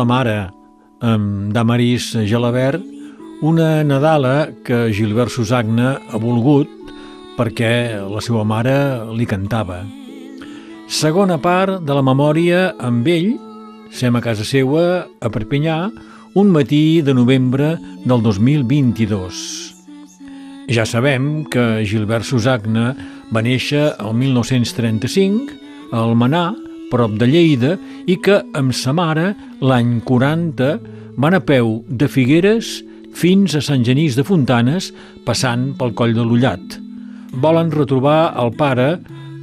La mare, amb Damaris Gelabert, una Nadala que Gilbert Susagna ha volgut perquè la seva mare li cantava. Segona part de la memòria amb ell, sem a casa seua, a Perpinyà, un matí de novembre del 2022. Ja sabem que Gilbert Susagna va néixer el 1935 a Almenar, prop de Lleida, i que amb sa mare, l'any 40, van a peu de Figueres fins a Sant Genís de Fontanes, passant pel coll de l'Ullat. Volen retrobar el pare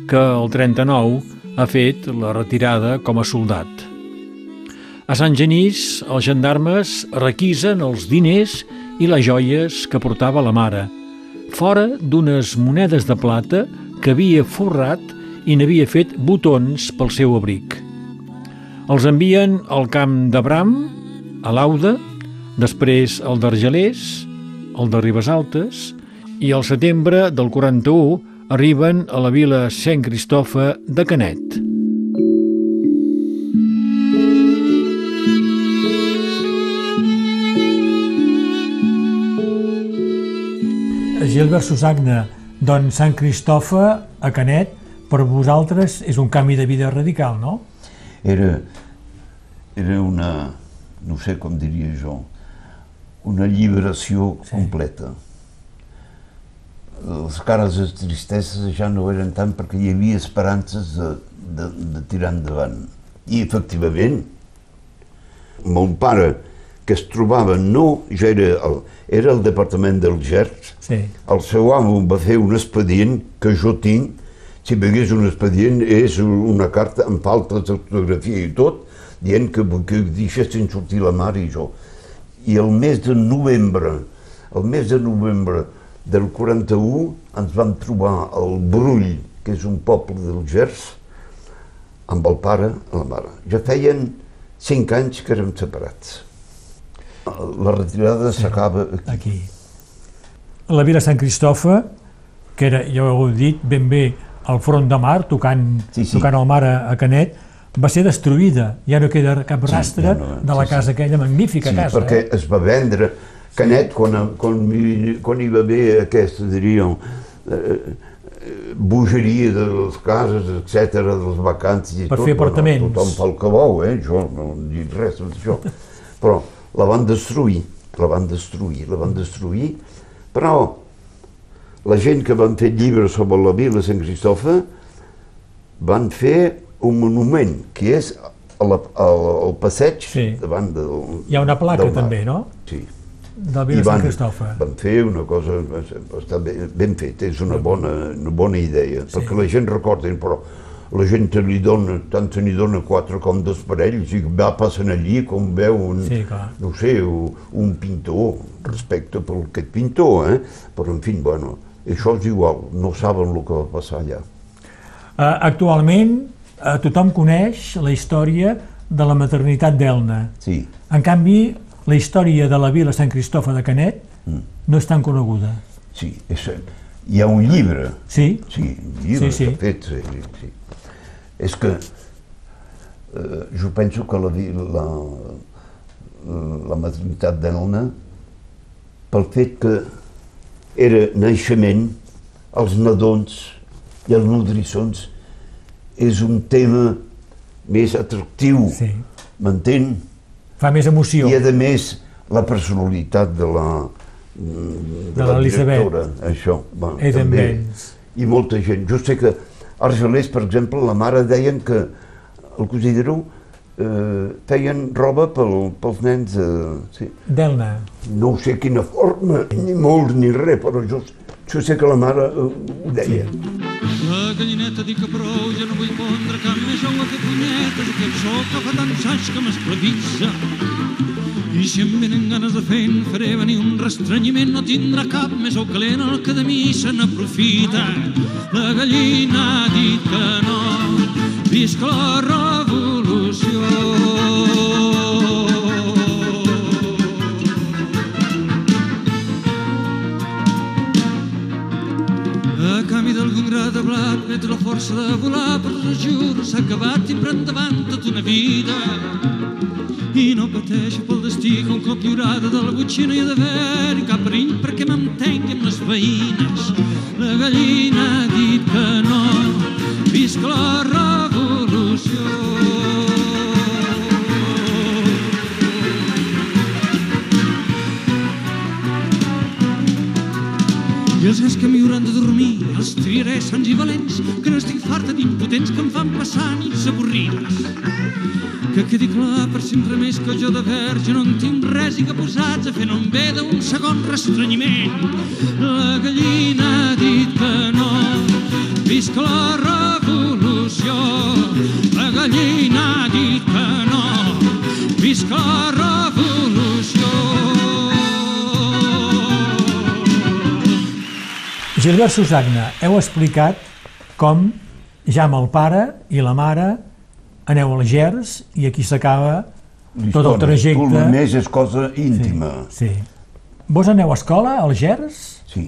que el 39 ha fet la retirada com a soldat. A Sant Genís, els gendarmes requisen els diners i les joies que portava la mare, fora d'unes monedes de plata que havia forrat i n'havia fet botons pel seu abric. Els envien al camp de Bram, a l'Auda, després al d'Argelers, el de Ribes Altes, i al setembre del 41 arriben a la vila Sant Cristofa de Canet. Gilbert Susagna, doncs Sant Cristofa a Canet, per vosaltres és un canvi de vida radical, no? Era, era una, no sé com diria jo, una lliberació sí. completa. Les cares de tristesa ja no eren tant perquè hi havia esperances de, de, de tirar endavant. I efectivament, mon pare, que es trobava, no, ja era el, era el departament del GERT, Sí. el seu amo va fer un expedient que jo tinc, si vegués un expedient és una carta amb falta d'ortografia i tot, dient que, que deixessin sortir la mare i jo. I el mes de novembre, el mes de novembre del 41 ens vam trobar al Brull, que és un poble del Gers, amb el pare i la mare. Ja feien cinc anys que érem separats. La retirada s'acaba aquí. aquí. La vila Sant Cristofa, que era, ja ho heu dit, ben bé al front de mar, tocant, Sí, sí. tocant el mar a, a Canet, va ser destruïda. Ja no queda cap rastre ja no, de la sí, casa sí. aquella, magnífica Sí, casa. perquè Eh? es va vendre Canet quan, quan, quan hi va haver aquesta, diríem, eh, bogeria de les cases, etc, dels vacants i Per tot. fer apartaments. Bueno, tothom fa el que vol, eh? Jo no dic res d'això. Però la van destruir, la van destruir, la van destruir, però la gent que van fer llibres sobre la vila Sant Cristofa van fer un monument, que és al, passeig Sí. davant del Hi ha una placa també, no? Sí. De la vila Sant van, Cristofa. van fer una cosa està ben, ben feta, és una bona, una bona idea, Sí. perquè la gent recorda, però la gent li dona, tant se n'hi dona quatre com dos parells, i va passant allí com veu un, Sí, clar. no sé, un, un pintor, respecte per aquest pintor, eh? però en fi, bueno, això és igual, no saben el que va passar allà. Uh, actualment, uh, tothom coneix la història de la maternitat d'Elna. Sí, En canvi, la història de la vila Sant Cristofa de Canet Mm. no és tan coneguda. sí, és, hi ha un llibre, Sí? Sí, un llibre Sí, sí. sí. fet, sí, sí. És que eh, jo penso que la, la, la maternitat d'Elna, pel fet que era naixement, els nadons i els nodrissons, és un tema més atractiu, Sí. m'entén? Fa més emoció. I a més, la personalitat de la, de De la directora, això, va, també. I molta gent. Jo sé que Argelers, per exemple, la mare deien que el considero eh, feien roba pel, pels nens. Eh, sí. Delna. No ho sé quina forma, ni molts ni res, però jo, jo sé que la mare eh, ho deia. La gallineta dic que prou, ja no vull pondre cap més ou a fer punyetes, aquest sol que fa tants anys que m'esclavitza. I si em venen ganes de fer, en faré venir un restrenyiment, no tindrà cap més ou calent el que de mi se n'aprofita. La gallina ha dit que no, visc la revolució. Gra de blat, veig la força de volar, però us juro, s'ha acabat i per endavant tota una vida. I no pateixo pel destí que un cop lliurada de la butxina hi ha d'haver cap perill perquè m'entengui amb les veïnes. La gallina ha dit que no, visc la revolució. Els gats que m'hi de dormir els triaré sants i valents que estic farta d'impotents que em fan passar nits avorrides. Que quedi clar per sempre més que jo de verge no en tinc res i que posats a fer no em ve d'un segon restrenyiment. La gallina ha dit que no, visca la revolució. La gallina ha dit que no, visca la revolució. Gilbert Susagna, heu explicat com ja amb el pare i la mare aneu a Gers i aquí s'acaba tot el trajecte. Tot el més és cosa íntima. Sí. Vos aneu a escola, al Gers? Sí.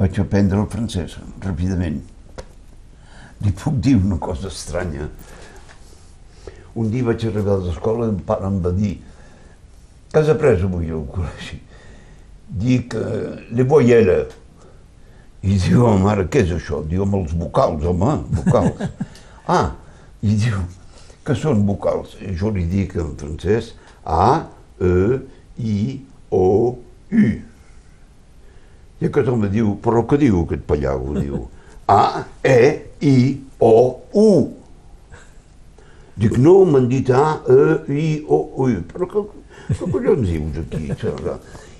Vaig aprendre el francès, ràpidament. Li puc dir una cosa estranya. Un dia vaig arribar a l'escola i el pare em va dir què has après avui al col·legi? Dic, eh, les voyelles. I diu, oh, mare, què és això? Diu, amb els vocals, home, vocals. ah, i diu, que són vocals? I jo li dic en francès, A, E, I, O, U. I aquest home diu, però què diu aquest pallago? Diu, A, E, I, O, U. Dic, no, m'han dit A, E, I, O, U. Però què, què collons dius aquí?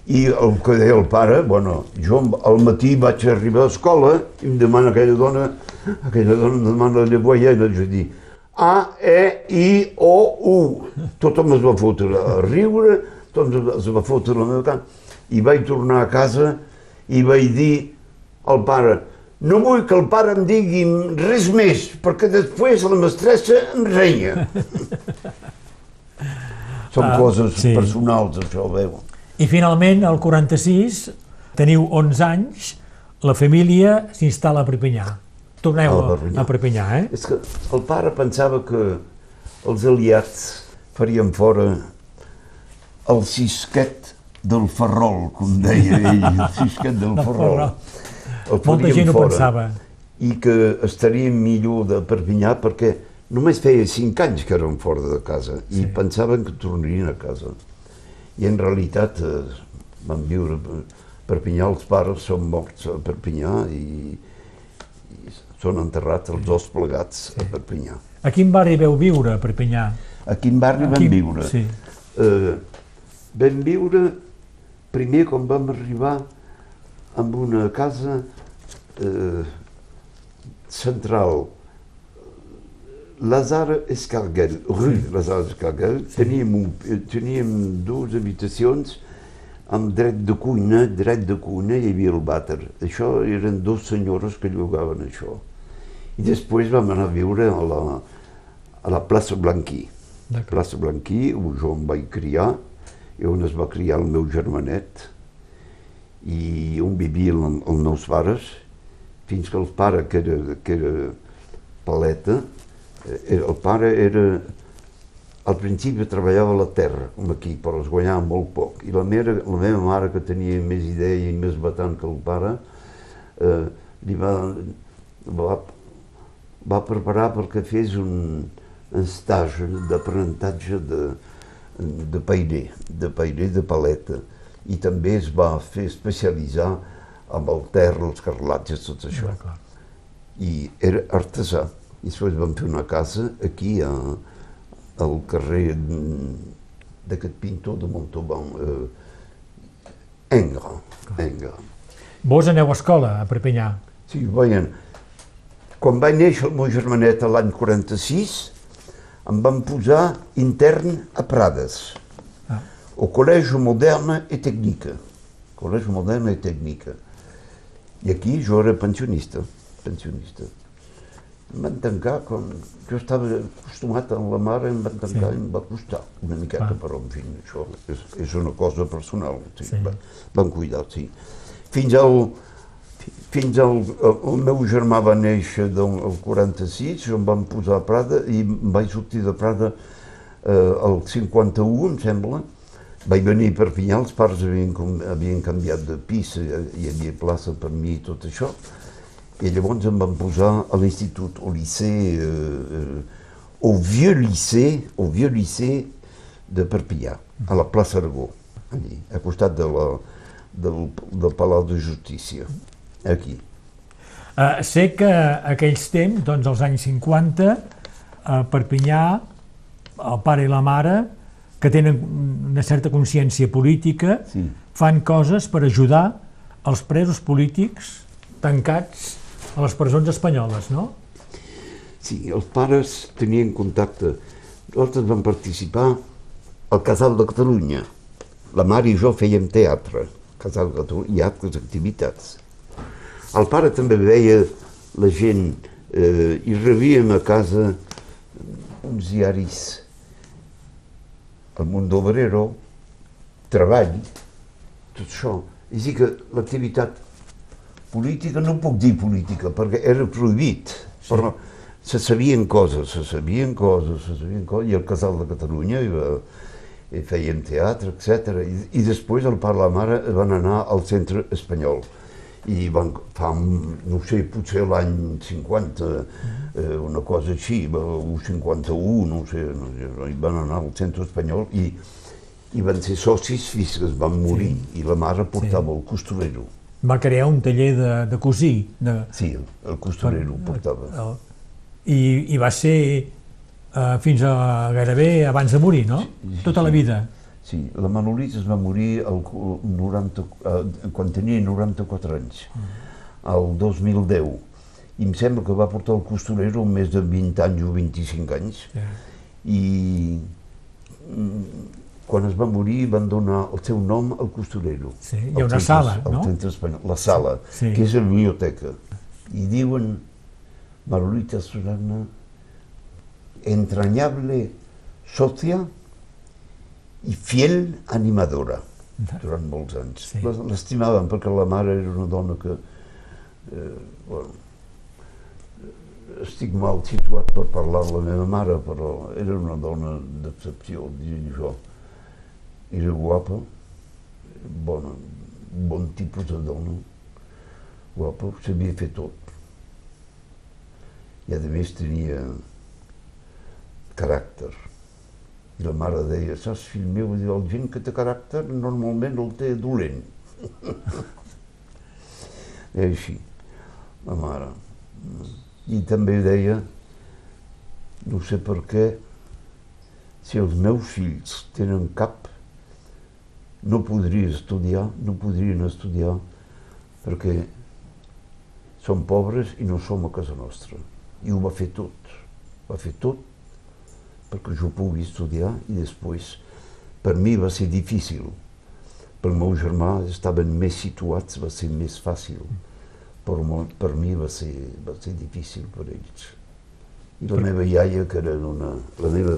I el que deia el pare, bueno, jo al matí vaig arribar a l'escola i em demana aquella dona, aquella dona em demana la llevoia i vaig dir A, E, I, O, U. Tothom es va fotre a riure, tothom es va fotre a la meva cara. I vaig tornar a casa i vaig dir al pare, no vull que el pare em digui res més, perquè després la mestressa em renya. Són Ah, coses sí. personals, això, veu. I finalment, al 46, teniu 11 anys, la família s'instal·la a Perpinyà. Torneu A a, Perpinyà. eh? És que el pare pensava que els aliats farien fora el cisquet del Ferrol, com deia ell, el cisquet del Ferrol. El Molta gent ho fora. pensava. I que estaríem millor de Perpinyà perquè només feia cinc anys que eren fora de casa i pensaven que tornarien a casa. I en realitat eh, van viure a Perpinyà, els pares són morts a Perpinyà i, i són enterrats els dos plegats a Perpinyà. A quin barri veu viure, a Perpinyà? A quin barri A vam quin- viure? sí. Eh, vam viure primer quan vam arribar amb una casa eh, central, Lazare Escarguel, rue Lazare Escarguel, teníem, un, eh, teníem dues habitacions amb dret de cuina, dret de cuina hi havia el vàter. Això eren dos senyores que llogaven això. I després vam anar a viure a la, a la plaça Blanquí. D'acord. Plaça Blanquí, on jo em vaig criar, i on es va criar el meu germanet, i on vivien el- els meus pares, fins que el pare, que era, que era paleta, el pare era... Al principi treballava la terra, com aquí, però es guanyava molt poc. I la meva, la meva mare, que tenia més idea i més batant que el pare, eh, li va, va, va preparar perquè fes un, un stage d'aprenentatge de, de pairer, de pairer de paleta. I també es va fer especialitzar amb el terra, els carlatges, tot això. I era artesà. I després vam fer una casa aquí a, al carrer d'aquest pintor de Montauban, eh, Engre, Engre. Vos aneu a escola a Perpinyà? Sí, veien, quan va néixer el meu germanet l'any 46, em van posar intern a Prades, Ah. au Collège Moderne et Technique. Collège Moderne et Technique. I aquí jo era pensionista, pensionista. Em van tancar, com jo estava acostumat a la mare, em van tancar Sí. i em va costar una miqueta, Clar. però en fi, això és, és una cosa personal. Sí, Sí. Van, van cuidar, sí. Fins al, fins al, el, el meu germà va néixer del el 46, jo em van posar a Prada i em vaig sortir de Prada eh, el 51, em sembla. Vaig venir per Perpinyà, els pares havien, havien canviat de pis, eh, hi havia plaça per mi i tot això. I llavors em van posar a l'institut, au lycée, euh, au vieux lycée, au vieux lycée de Perpinyà, a la plaça Aragó, allí, a costat de la, del, del Palau de Justícia, aquí. Uh, sé que aquells temps, doncs als anys 50, a Perpinyà, el pare i la mare, que tenen una certa consciència política, Sí. fan coses per ajudar els presos polítics tancats a les presons espanyoles, no? Sí, els pares tenien contacte. Nosaltres vam participar al Casal de Catalunya. La mare i jo fèiem teatre, Casal de Catalunya, i altres activitats. El pare també veia la gent eh, i rebíem a casa uns diaris. El Mundo Obrero, treball, tot això. És a dir, que l'activitat política, no puc dir política, perquè era prohibit, sí. però se sabien coses, se sabien coses, se sabien coses, i el Casal de Catalunya i, va, i feien teatre, etc. I, I després el pare i la mare van anar al centre espanyol i van, fa, no sé, potser l'any 50, eh, una cosa així, o 51, no sé, no sé, i van anar al centre espanyol i, i van ser socis fins que es van morir, sí. i la mare portava sí. el costurero. Va crear un taller de, de cosir, de, Sí, el, el costurero portava. el, i, i va ser uh, fins a gairebé abans de morir, no? sí, Tota la sí. vida. Sí, la Manolita es va morir el, 90, eh, quan tenia 94 anys, el 2010. I em sembla que va portar el costurero més de 20 anys o 25 anys. Sí. I mm, quan es va morir van donar el seu nom al costurero. Sí, hi ha una centre- sala, al no? centre espanyol, la sala, Sí. que és la biblioteca. I diuen, Manolita Susana, entrañable socia i fiel animadora durant molts anys. Sí. L'estimaven perquè la mare era una dona que... Eh, bueno, estic mal situat per parlar de la meva mare, però era una dona d'excepció, diria jo. Era guapa, bona, bon tipus de dona, guapa, sabia fer tot. I a més tenia caràcter. I la mare deia, saps, fill meu, el gent que té caràcter normalment el té dolent. I així, la mare. I també deia, no sé per què, si els meus fills tenen cap, no podria estudiar, no podrien estudiar, perquè som pobres i no som a casa nostra. I ho va fer tot, va fer tot perquè jo pugui estudiar i després per mi va ser difícil. Per meu germà estaven més situats, va ser més fàcil, però per mi va ser, va ser difícil per ells. I la meva iaia, que era una, la meva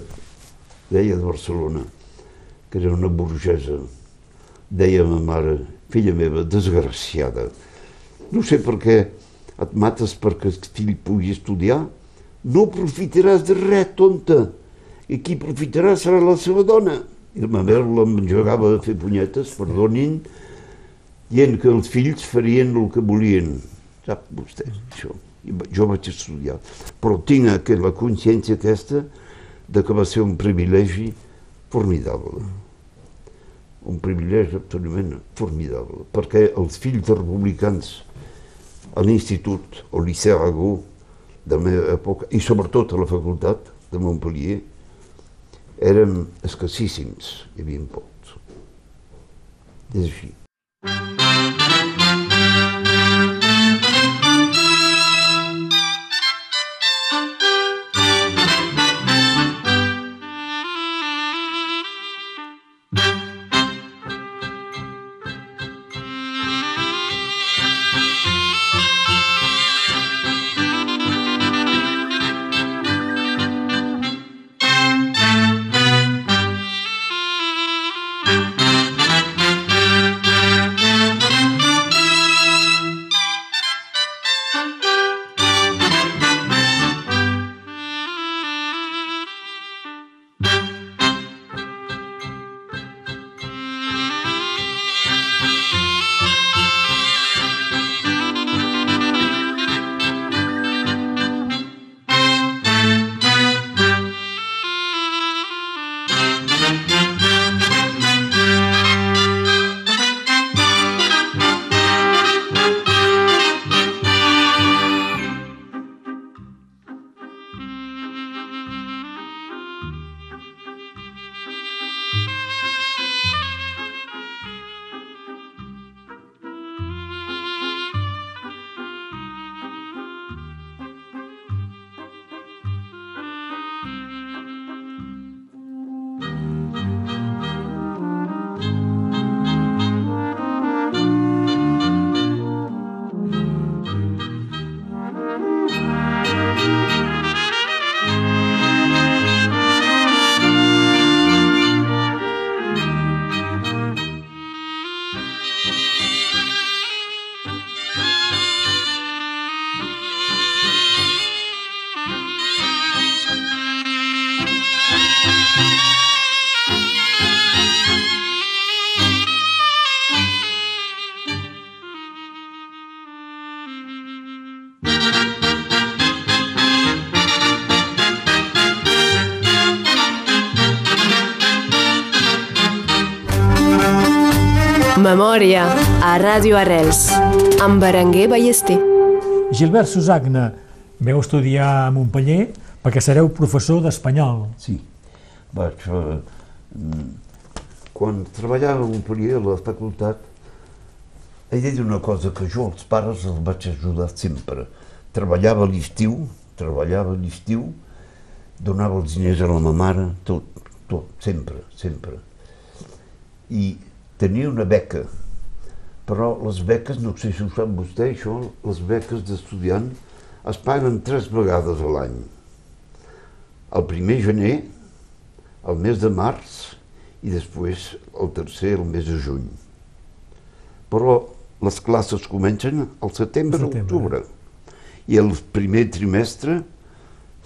iaia de Barcelona, que era una burgesa, deia ma mare, filla meva, desgraciada, no sé per què et mates perquè el fill pugui estudiar, no aprofitaràs de res, tonta, i qui aprofitarà serà la seva dona. I la meva m'engegava a fer punyetes, perdonin, dient que els fills farien el que volien. Sap vostè, això. I jo vaig estudiar. Però tinc que la consciència aquesta de que va ser un privilegi formidable. Un privilegi absolutament formidable. Perquè els fills de republicans a l'institut, al Liceu Aragó, de la meva època, i sobretot a la facultat de Montpellier, érem escassíssims, hi havia pocs. És així. Memòria a Ràdio Arrels amb Berenguer Ballester. Gilbert Susagna, veu estudiar a Montpeller perquè sereu professor d'espanyol. Sí, vaig... Eh, mm, quan treballava a Montpellier a la facultat, he de dir una cosa, que jo els pares els vaig ajudar sempre. Treballava a l'estiu, treballava a l'estiu, donava els diners a la meva mare, tot, tot, sempre, sempre. I tenia una beca, però les beques, no sé si ho sap vostè, això, les beques d'estudiant es paguen tres vegades a l'any. El primer gener, el mes de març i després el tercer, el mes de juny. Però les classes comencen al setembre o octubre i el primer trimestre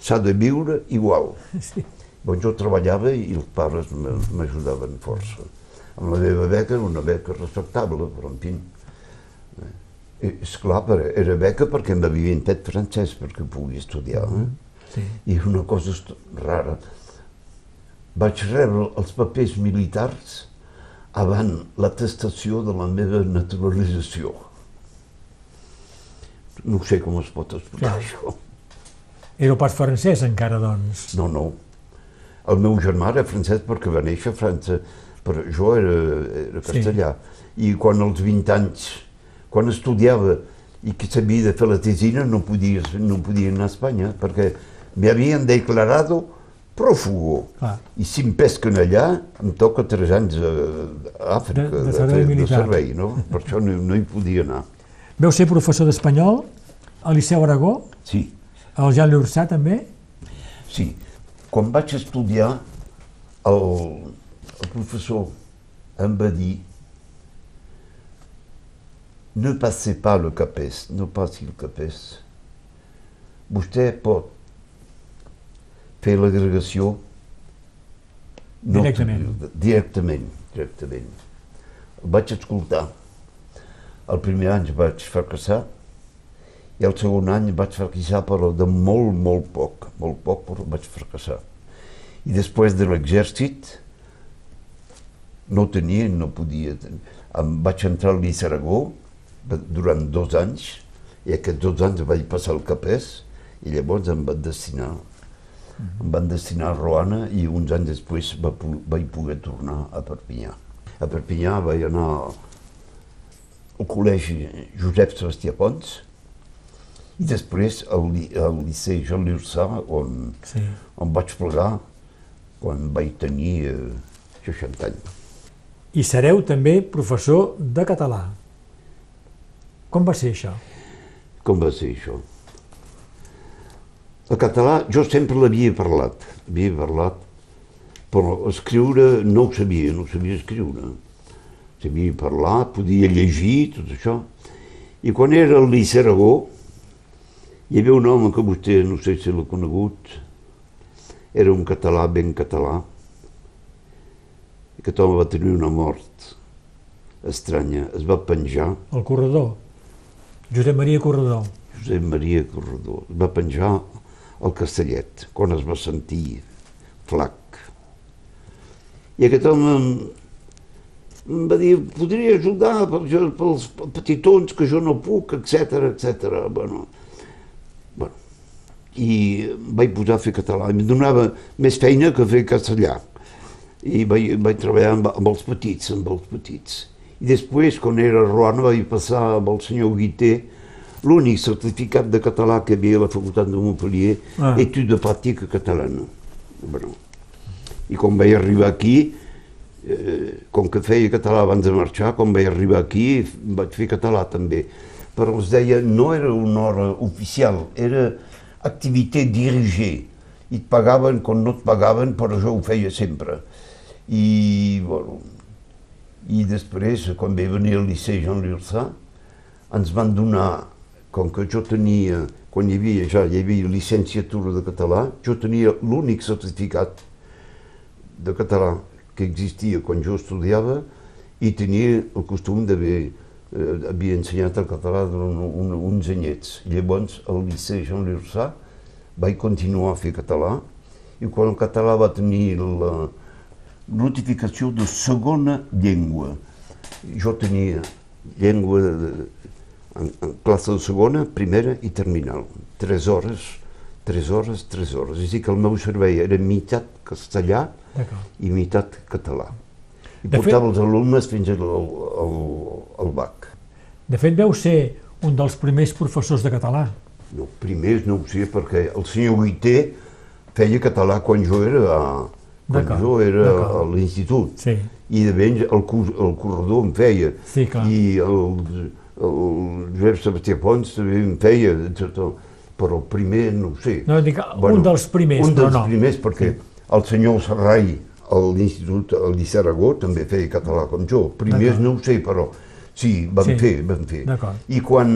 s'ha de viure igual. Sí. Bon, jo treballava i els pares m'ajudaven força amb la meva beca, una beca respectable, però en fi. Eh, és clar, era beca perquè m'havien fet francès perquè pugui estudiar. Eh? Sí. I una cosa rara. Vaig rebre els papers militars abans l'attestació de la meva naturalització. No sé com es pot explicar Clar. això. Era pas francès encara, doncs? No, no. El meu germà era francès perquè va néixer a França però jo era, era castellà. Sí. I quan als 20 anys, quan estudiava i que s'havia de fer la tesina, no podia, no podia anar a Espanya, perquè m'havien declarat prófugo. Ah. I si em pesquen allà, em toca 3 anys a, Àfrica, de, de, servei, de, de servei, no? Per això no, no hi podia anar. Veu ser professor d'espanyol al Liceu Aragó? Sí. Al Jean Lurçà també? Sí. Quan vaig estudiar el, el professor em va dir ne passez pas le CAPES, no passi el CAPES. Vostè pot fer l'agregació no, directament. directament. Directament. El vaig escoltar. El primer any vaig fracassar i el segon any vaig fracassar però de molt, molt poc. Molt poc, però vaig fracassar. I després de l'exèrcit, no tenia, no podia. Em vaig entrar al Liceu Aragó durant dos anys i aquests dos anys vaig passar el capès i llavors em vaig destinar Em van destinar a Roana i uns anys després va, vaig poder tornar a Perpinyà. A Perpinyà vaig anar al col·legi Josep Sebastià Pons i després al, al Liceu Jean Lurçà, on, Sí. on vaig plegar quan vaig tenir eh, 60 anys. I sereu també professor de català. Com va ser això? Com va ser això? El català jo sempre l'havia parlat, havia parlat, però escriure no ho sabia, no ho sabia escriure. Sabia parlar, podia llegir, tot això. I quan era al Liceu Aragó, hi havia un home que vostè, no sé si l'ha conegut, era un català ben català. Aquest home va tenir una mort estranya, es va penjar El corredor. Josep Maria Corredor. Josep Maria Corredor. Es va penjar al castellet, quan es va sentir flac. I aquest home em, va dir, podria ajudar pels, petitons que jo no puc, etc etc. Bueno, bueno, i vaig posar a fer català. Em donava més feina que fer castellà. I vaig, vaig treballar amb, amb els petits, amb els petits. I després, quan era a Roana, vaig passar amb el senyor Guité l'únic certificat de català que havia a la Facultat de Montpellier, Ah. Etude de Pràctica Catalana. Bueno. I quan vaig arribar aquí, eh, com que feia català abans de marxar, quan vaig arribar aquí vaig fer català també. Però es deia, no era una hora oficial, era activitat dirigée. I et pagaven quan no et pagaven, però jo ho feia sempre. I, bueno, i després, quan vaig venir al Liceu Jean Lurçà, ens van donar, com que jo tenia, quan hi havia ja hi havia llicenciatura de català, jo tenia l'únic certificat de català que existia quan jo estudiava i tenia el costum d'haver eh, havia ensenyat el català durant un, uns anyets. Llavors, al Liceu Jean Lurçà vaig continuar a fer català i quan el català va tenir la notificació de segona llengua, jo tenia llengua de, en, en classe de segona, primera i terminal. Tres hores, tres hores, tres hores. És a dir, que el meu servei era meitat castellà i meitat català. I De portava fet- els alumnes fins al, al, al BAC. De fet, veu ser un dels primers professors de català. No, primers no ho sé, perquè el senyor Guité feia català quan jo era a, quan jo era a l'institut. Sí. I de ben el, cur, el corredor em feia. Sí, clar. I el, el Josep Sebastià Pons també em feia, etc. Però el primer no ho sé. No, dic, un dels primers, Un dels no. primers, perquè el senyor Serrai, a l'institut, Liceu Aragó, també feia català com jo. Primers no ho sé, però sí, vam Sí, fer, vam fer. I quan,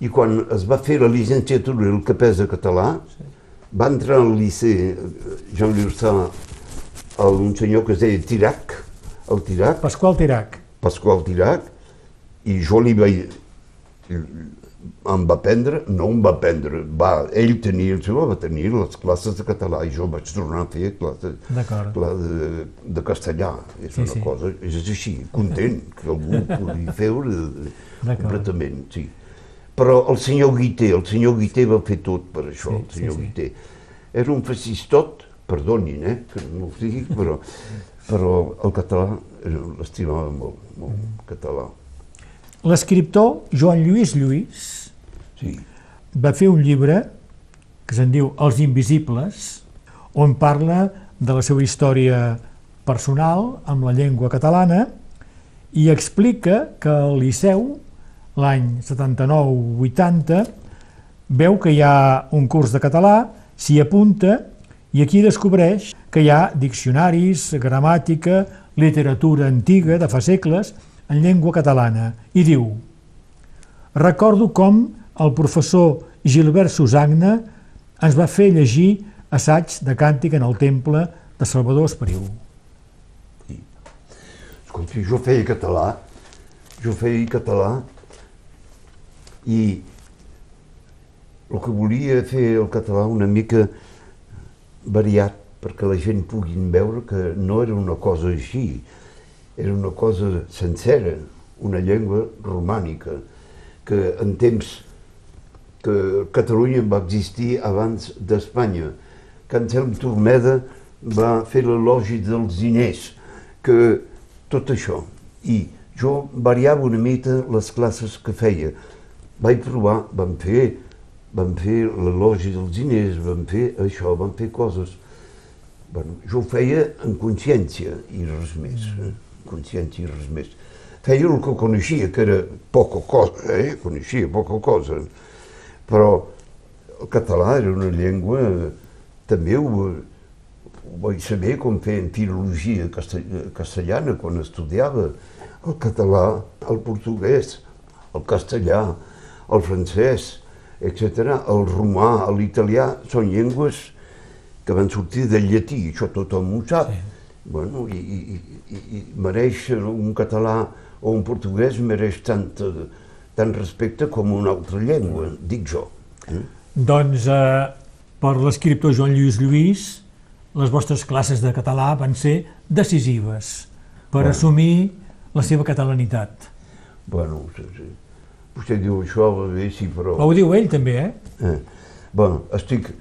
I quan es va fer la llicenciatura el capès de català, va entrar al Liceu eh, Jean Lurçà un senyor que es deia Tirac, el Tirac, Pasqual Tirac. Pasqual Tirac, i jo li vaig... em va prendre, no em va prendre, va, ell tenia el seu, va tenir les classes de català i jo vaig tornar a fer classes D'acord. cla- de, de castellà. És Sí, una sí. cosa, és així, content que algú pugui fer D'acord. completament, sí. Però el senyor Guité, el senyor Guité va fer tot per això, Sí, el sí, senyor sí. Guité. Era un fascistot, perdonin, eh, que no ho digui, però, però el català l'estimava molt, molt, Mm. català. L'escriptor Joan Lluís Lluís Sí. va fer un llibre que se'n diu Els Invisibles, on parla de la seva història personal amb la llengua catalana i explica que al Liceu, l'any 79-80, veu que hi ha un curs de català, s'hi apunta i aquí descobreix que hi ha diccionaris, gramàtica, literatura antiga de fa segles en llengua catalana i diu Recordo com el professor Gilbert Susagna ens va fer llegir assaig de càntic en el temple de Salvador Espriu. Escolti, jo feia català, jo feia català i el que volia fer el català una mica variat perquè la gent puguin veure que no era una cosa així, era una cosa sencera, una llengua romànica, que en temps que Catalunya va existir abans d'Espanya, que Anselm Tormeda va fer l'elogi dels diners, que tot això. I jo variava una mica les classes que feia. Vaig provar, vam fer, vam fer l'elogi dels diners, vam fer això, vam fer coses. Bueno, jo ho feia en consciència i res més. Eh? Consciència i res més. Feia el que coneixia, que era poca cosa, eh? coneixia poca cosa. Però el català era una llengua, també ho, ho vaig saber com fer en filologia castellana quan estudiava. El català, el portuguès, el castellà, el francès, etc. El romà, l'italià, són llengües que van sortir del llatí, això tothom ho sap. Sí. Bueno, i, i, i, i mereix un català o un portuguès mereix tant, tant respecte com una altra llengua, dic jo. Eh? Doncs eh, per l'escriptor Joan Lluís Lluís, les vostres classes de català van ser decisives per bueno. assumir la seva catalanitat. Bueno, sí, sí. Vostè diu això, bé, sí, però... Ho diu ell també, eh? eh. Bueno, estic...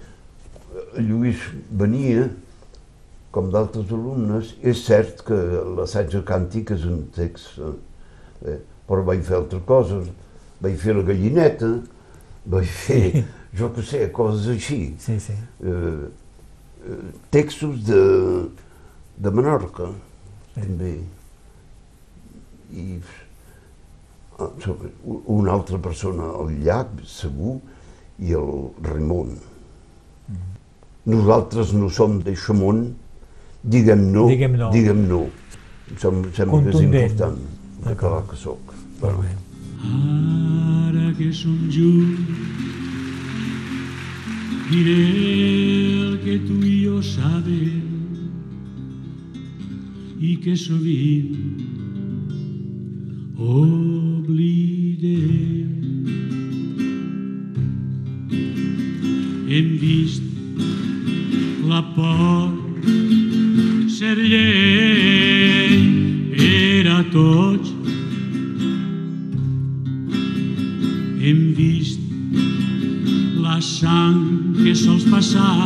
Lluís venia, com d'altres alumnes, és cert que l'assaig càntic és un text, eh, però vaig fer altres coses, vaig fer la gallineta, vaig fer, sí. jo que sé, coses així. Sí, sí. Eh, eh, textos de, de Menorca, sí. també. I ah, una altra persona al llac, segur, i el Ramon. Nosaltres no som d'Eixamont, diguem no, diguem no. Diguem no. Som, sembla que és important, català que soc. Molt bé. Ara que som junts, diré el que tu i jo sabem i que sovint oblidem. Hem vist la por ser llei per a tots. Hem vist la sang que sols passar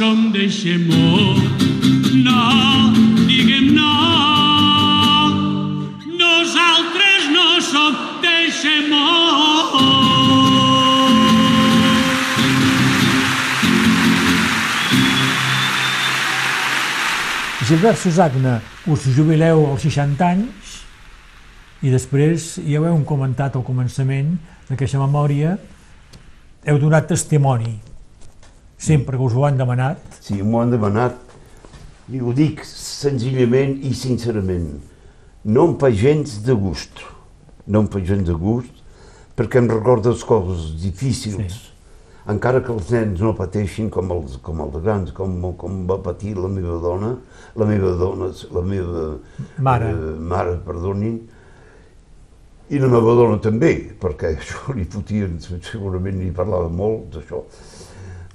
som d'Eixemó. No, diguem no, nosaltres no som d'Eixemó. Gilbert Susagna, us jubileu als 60 anys i després ja ho heu comentat al començament d'aquesta memòria, heu donat testimoni sempre que us ho han demanat. Si m'ho han demanat, i ho dic senzillament i sincerament, no em fa gens de gust, no em fa gens de gust, perquè em recorda les coses difícils, sí. encara que els nens no pateixin com els, com els grans, com, com va patir la meva dona, la meva dona, la meva Mare. Eh, mare, perdonin, i la meva dona també, perquè això li fotien, segurament n'hi parlava molt d'això.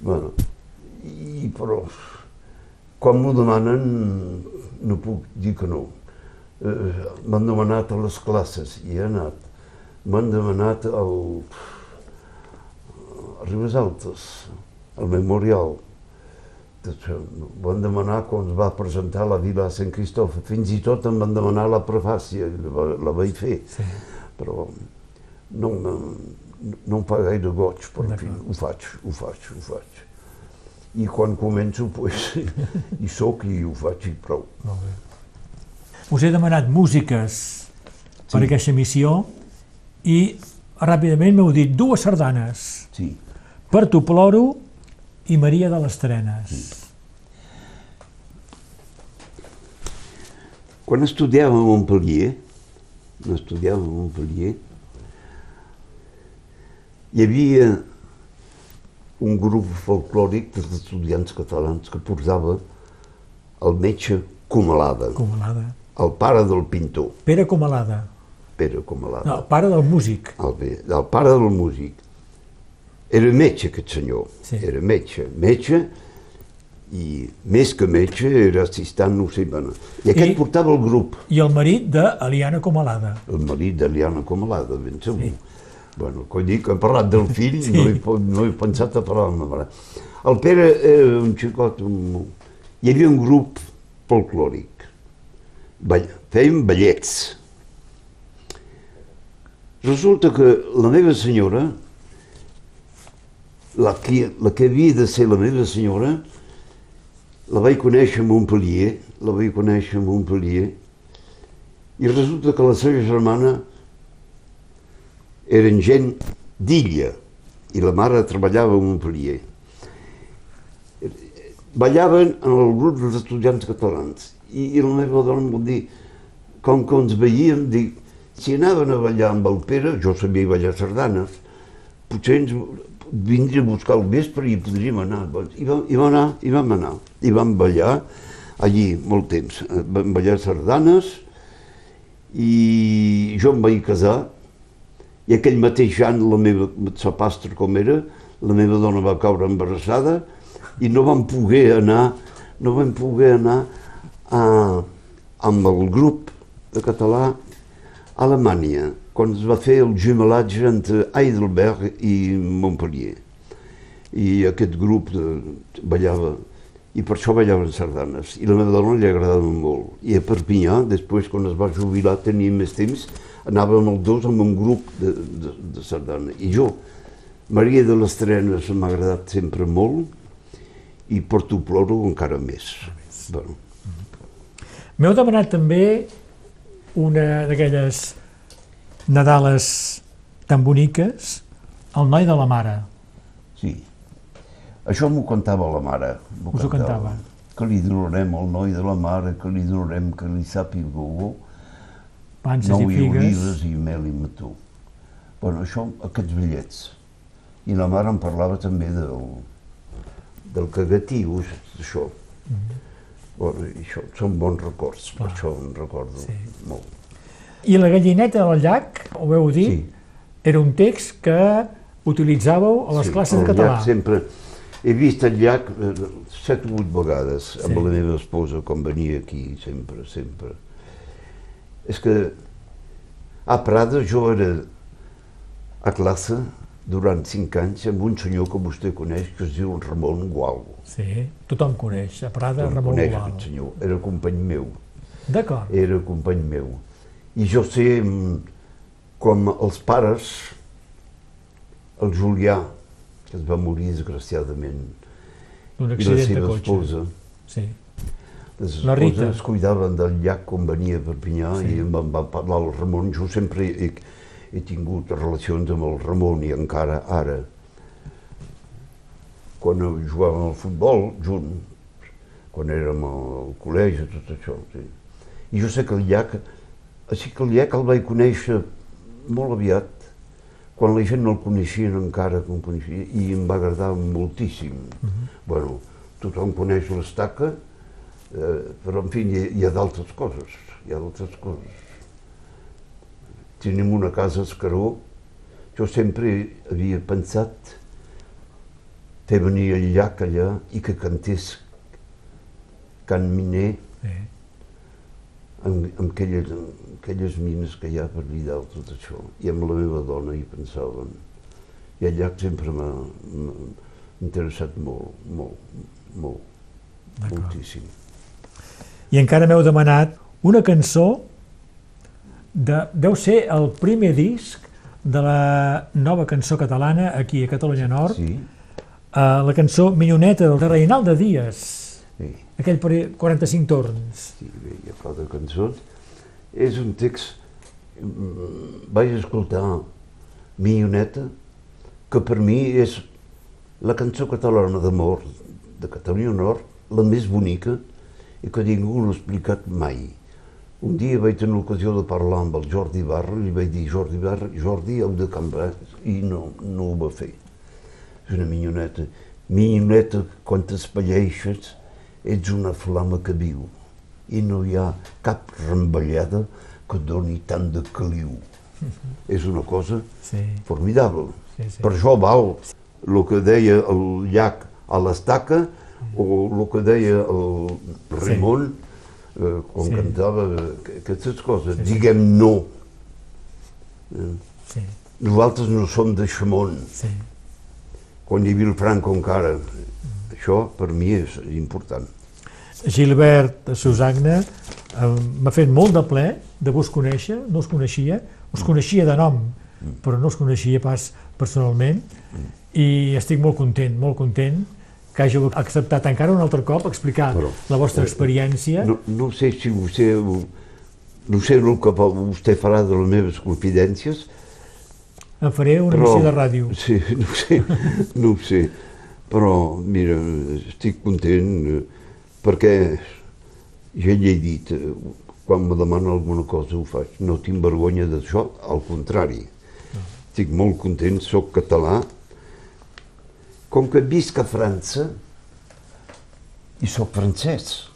Bueno, i, però quan m'ho demanen no puc dir que no. Eh, m'han demanat a les classes i he anat. M'han demanat al, a Ribes Altes, al Memorial. Van demanar quan es va presentar la Vila de Sant Cristòfor. Fins i tot em van demanar la prefàcia, la, la vaig fer. Sí. Però no, no, no em fa gaire goig, però en fi, ho faig, ho faig, ho faig. I quan començo, pues, hi sóc i ho faig i prou. Molt bé. us he demanat músiques per aquesta emissió i ràpidament m'heu dit dues sardanes, Sí. Per tu ploro i Maria de les Trenes. Quan estudiava a Montpellier, estudiava a Montpellier, hi havia un grup folclòric dels estudiants catalans que portava el metge Comalada, Comalada. el pare del pintor, Pere Comalada. Pere Comalada, No, el pare del músic. el, el pare del músic. Era metge aquest senyor, Sí. era metge, metge i més que metge era assistant, no sé, bueno. I aquest I- portava el grup. I el marit d'Eliana Comalada. el marit d'Eliana Comalada, ben segur. Sí. Bueno, quan dic que he parlat del fill, sí. no, he, no he pensat a parlar amb la mare. El Pere era un xicot, un... hi havia un grup folclòric. Ball... Fèiem ballets. Resulta que la meva senyora, la que, la que havia de ser la meva senyora, la vaig conèixer a Montpellier, la vaig conèixer a Montpellier, i resulta que la seva germana eren gent d'illa i la mare treballava a Montpellier. Ballaven en el grup dels estudiants catalans i, i la meva dona em va dir, com que ens veiem, dic, si anaven a ballar amb el Pere, jo sabia ballar sardanes, potser ens vindria a buscar al vespre i podríem anar. Doncs, I vam, i vam anar, i vam anar, i vam ballar allí molt temps. Vam ballar sardanes i jo em vaig casar i aquell mateix any la meva sapastre com era, la meva dona va caure embarassada i no vam poder anar, no vam poder anar a, amb el grup de català a Alemanya, quan es va fer el jumelatge entre Heidelberg i Montpellier. I aquest grup de, ballava, i per això ballaven sardanes. I la meva dona li agradava molt. I a Perpinyà, després, quan es va jubilar, tenia més temps, anàvem els dos amb un grup de, de, de sardana. I jo, Maria de les Trenes m'ha agradat sempre molt, i Porto Ploro encara més. Bueno, M'heu demanat també una d'aquelles Nadales tan boniques, el noi de la mare. sí. Això m'ho cantava la mare. Us ho cantava. Que li donarem al noi de la mare, que li donarem que li sàpiga bo, Panses nou i figues. olives i mel i mató. Bueno, això, aquests bitllets. I la mare em parlava també del, del cagatiu, això. Mhm. Bueno, i això són bons records, per això em recordo Sí. molt. I la gallineta del llac, ho veu dir, Sí. era un text que utilitzàveu a les Sí, classes de català. sempre... He vist el llac eh, set o vuit vegades amb Sí. la meva esposa quan venia aquí, sempre, sempre. És que a Prada jo era a classe durant cinc anys amb un senyor que vostè coneix que es diu Ramon Gual. Sí, tothom coneix. A Prada, Tothom Ramon coneix Gual. aquest senyor, era company meu, D'acord. era company meu. I jo sé mm, com els pares, el Julià, que es va morir desgraciadament, i la accident de seva cotxe. esposa, Sí. Les La Rita. esposes es cuidaven del llac quan venia a Perpinyà Sí. i em van, van parlar el Ramon. Jo sempre he, he tingut relacions amb el Ramon i encara ara. Quan jugàvem al futbol junts, quan érem al col·legi, tot això. Sí. I jo sé que el llac, així que el llac el vaig conèixer molt aviat, quan la gent no el coneixien encara com coneixia, i em va agradar moltíssim. Mhm. Bueno, tothom coneix l'estaca, però en fi, hi, hi ha d'altres coses, hi ha d'altres coses. Tenim una casa a Escaró, jo sempre havia pensat fer venir el llac allà i que cantés Can Miner sí. amb, amb aquelles, amb aquelles mines que hi ha per dalt, tot això. I amb la meva dona hi pensàvem. I el llac sempre m'ha interessat molt, molt, molt, moltíssim. I encara m'heu demanat una cançó de, deu ser el primer disc de la nova cançó catalana aquí a Catalunya Nord, Sí, eh, la cançó Minyoneta de Dies. Sí. Aquell per 45 torns. Sí, bé, hi ha quatre cançons. És un text... mm, Vaig escoltar Minyoneta, que per mi és la cançó catalana d'amor de Catalunya Nord, la més bonica i que ningú no ha explicat mai. Un dia vaig tenir l'ocasió de parlar amb el Jordi Barra i li vaig dir, Jordi Barra, Jordi, heu de canviar, i no, no ho va fer. És una minyoneta. Minyoneta, quan t'espalleixes, ets una flama que viu i no hi ha cap remballada que et doni tant de caliu. És una cosa Sí. formidable. Sí, sí. Per això val el que deia el llac a l'estaca o el que deia el Ramon eh, quan Sí. cantava aquestes coses. Diguem no. Eh, Sí, Nosaltres no som de Xamón, sí. quan hi havia el Franco encara. Això per mi és important. Gilbert Susagna eh, m'ha fet molt de ple de vos conèixer, no us coneixia, us coneixia de nom, però no us coneixia pas personalment i estic molt content, molt content que hàgiu acceptat encara un altre cop explicar Però, la vostra eh, experiència. No, no sé si vostè, no sé el que vostè farà de les meves confidències, Em faré una emissió de ràdio. Sí, no sé, no ho sé. Però, mira, estic content eh, perquè ja li he dit, eh, quan me demana alguna cosa ho faig. No tinc vergonya d'això, al contrari. Estic molt content, sóc català. Com que visc a França i sóc francès.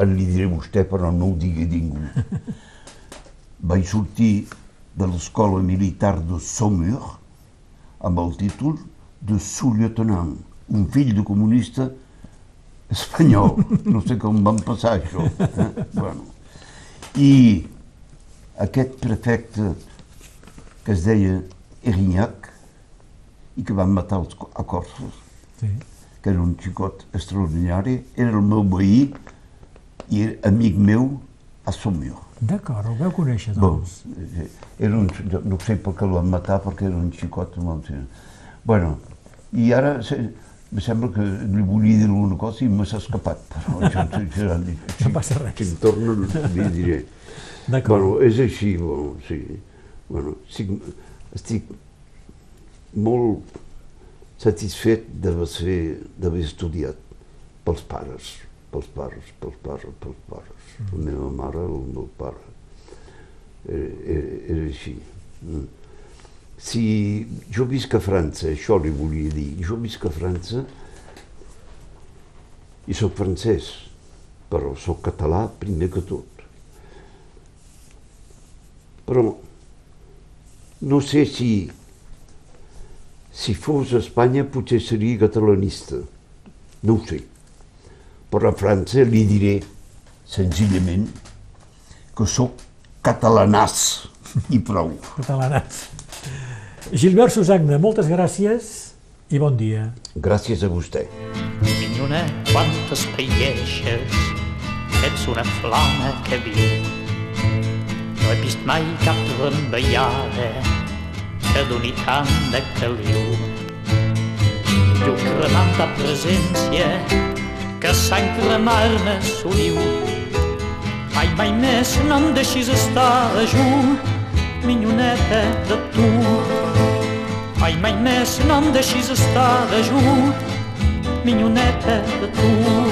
En li diré a vostè, però no ho digui ningú. Vaig sortir de l'escola militar de Saumur amb el títol de sous-lieutenant, un fill de comunista espanyol. No sé com van passar això. Eh? Bueno. I aquest prefecte que es deia Erignac i que van matar els, a Corsos, Sí. que era un xicot extraordinari, era el meu veí i era amic meu a Saumur. D'acord, el veu conèixer, Bon, doncs. eh, era un, no sé per què el van matar, perquè era un xicot molt... Bueno, i ara se, em sembla que li volia dir alguna cosa i me s'ha escapat, però això, això, això, No passa res. Si em torna, li diré. D'acord. Bueno, és així, bueno, sí. Bueno, estic, estic molt satisfet d'haver estudiat pels pares, pels pares, pels pares, pels pares. La meva mare, el meu pare. Era, era, era així. Mm. Si jo visc a França, això li volia dir, jo visc a França i sóc francès, però sóc català primer que tot. Però no sé si si fos a Espanya potser seria catalanista. No ho sé. Però a França li diré senzillament que sóc catalanàs i prou. Catalanats. Gilbert Susagna, moltes gràcies i bon dia. Gràcies a vostè. Minyona, quan t'espaieixes, ets una flama que viu. No he vist mai cap rembeiada que doni tant de caliu. Jo cremant ta presència, que sang cremar-ne soliu. Mai, mai més no em deixis estar a junt, minyoneta de tu. Mai, mai més no em deixis estar de junt, minyoneta de tu.